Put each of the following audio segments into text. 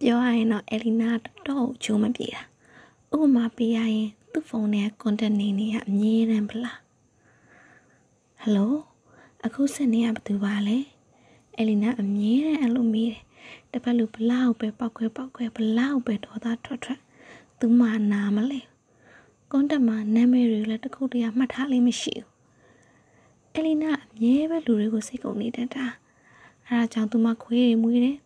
ပြောရရင်တော့အယ်လီနာတော်တော်ချိုးမပြေတာဥပမာပေးရရင်သူ့ဖုန်းထဲက contact နေနေရအမြဲတမ်းပလားဟယ်လိုအခုဆက်နေရဘသူပါလဲအယ်လီနာအမြဲတမ်းအဲ့လိုမေးတယ်တစ်ဖက်လူဘလောက်ပဲပောက်ခွဲပောက်ခွဲဘလောက်ပဲဒေါသထွက်ထွက်သူမှနာမလဲကွန်တက်မှာနာမည်တွေလည်းတစ်ခုတည်းမှတ်ထားလေးမရှိဘူးအယ်လီနာအမြဲပဲလူတွေကိုစိတ်ကုန်နေတတ်တာအဲဒါကြောင့်သူမခွေးတွေမွေးတယ်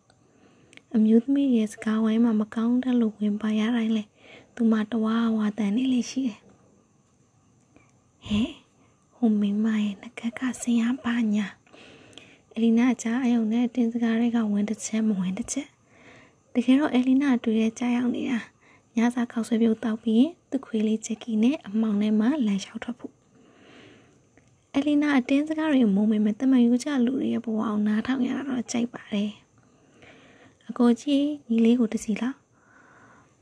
အမျိုးသမီးရဲ့စကားဝိုင်းမှာမကောင်းတဲ့လို့ဝင်ပါရတိုင်းလေသူမတဝါဝါတန်နေလေရှိတယ်ဟဲ့ဟိုမိမရဲ့ငကကဆင်ရပါညာအလီနာကြားအယုံနဲ့တင်းစကားတွေကဝင်တစ်ချက်မဝင်တစ်ချက်တကယ်တော့အလီနာတွေ့ရကြားရောက်နေတာညစာခောက်ဆွဲပြုတ်တောက်ပြီးသူ့ခွေးလေးချက်ကီနဲ့အမောင်ထဲမှာလမ်းလျှောက်ထွက်ဖို့အလီနာအတင်းစကားတွေမုံမေမဲ့တမန်ယူကြလူတွေရဲ့ဘဝအောင်နားထောင်ရတာတော့ကြိုက်ပါတယ် အကိုကြီးညီလေးကိုတစီလောက်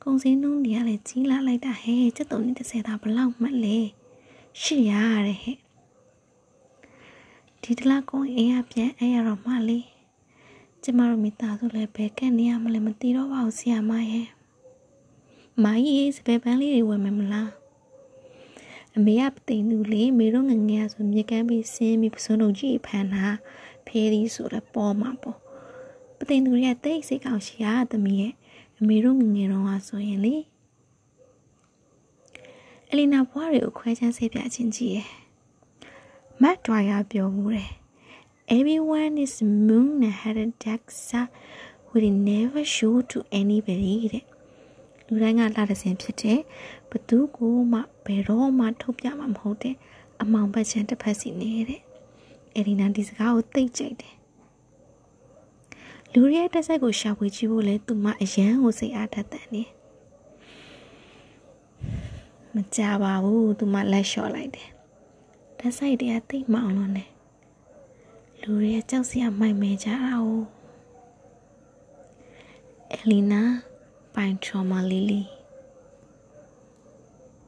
ကုံစင်းနှုံးနေရလေကြီးလာလိုက်တာဟဲ့စက်တုံနဲ့30တာဘလောက်မှတ်လဲရှစ်ရရတယ်ဟဲ့ဒီတလားကုံအေးရပြန်အဲ့ရတော့မှလေကျမတို့မိသားစုလည်းဘယ်ကဲ့နေရမလဲမသိတော့ပါဘူးဆရာမရဲ့မိုင်းရေးစပယ်ပန်းလေးတွေဝယ်မယ်မလားအမေကပသိမ်သူလေမေတို့ငငယ်ဆိုမြေကမ်းပြီးဆင်းပြီးပစုံတို့ကြီးဖန်တာဖဲဒီဆိုတော့ပေါ်မှာပေါ့ ပသိမ်သူရဲ့တိတ်စိတ်ကောင်းရှိရသမီးရဲ့အမေတို့ငငယ်တော့ဟာဆိုရင်လေအလီနာဘွားတွေကိုခွဲချမ်းဆေးပြချင်းကြီးရဲ့မတ်ဒွိုင်ယာပြောမှုတယ် Everyone is moon and had a dark side would never show to anybody တဲ့လူတိုင်းကလာတဲ့စဉ်ဖြစ်တဲ့ဘသူကိုမှဘယ်တော့မှထုတ်ပြမှာမဟုတ်တဲ့အမောင်ဘက်ချန်တစ်ဖက်စီနေတဲ့အဲ့ဒီနာဒီစကားကိုသိကြိုက်တယ် လူရဲတက်ဆက်ကိုရှာဖွေကြည့်ဖို့လဲသူမအရန်ကိုစိတ်အားထက်သန်နေမကြပါဘူးသူမလက်လျှော့လိုက်တယ်တက်ဆိုင်တည်းကတိတ်မအောင်လို့နေလူရဲကြောက်စရာမိုက်မဲကြတာ哦အလီနာပိုင်ထရမာလီလီ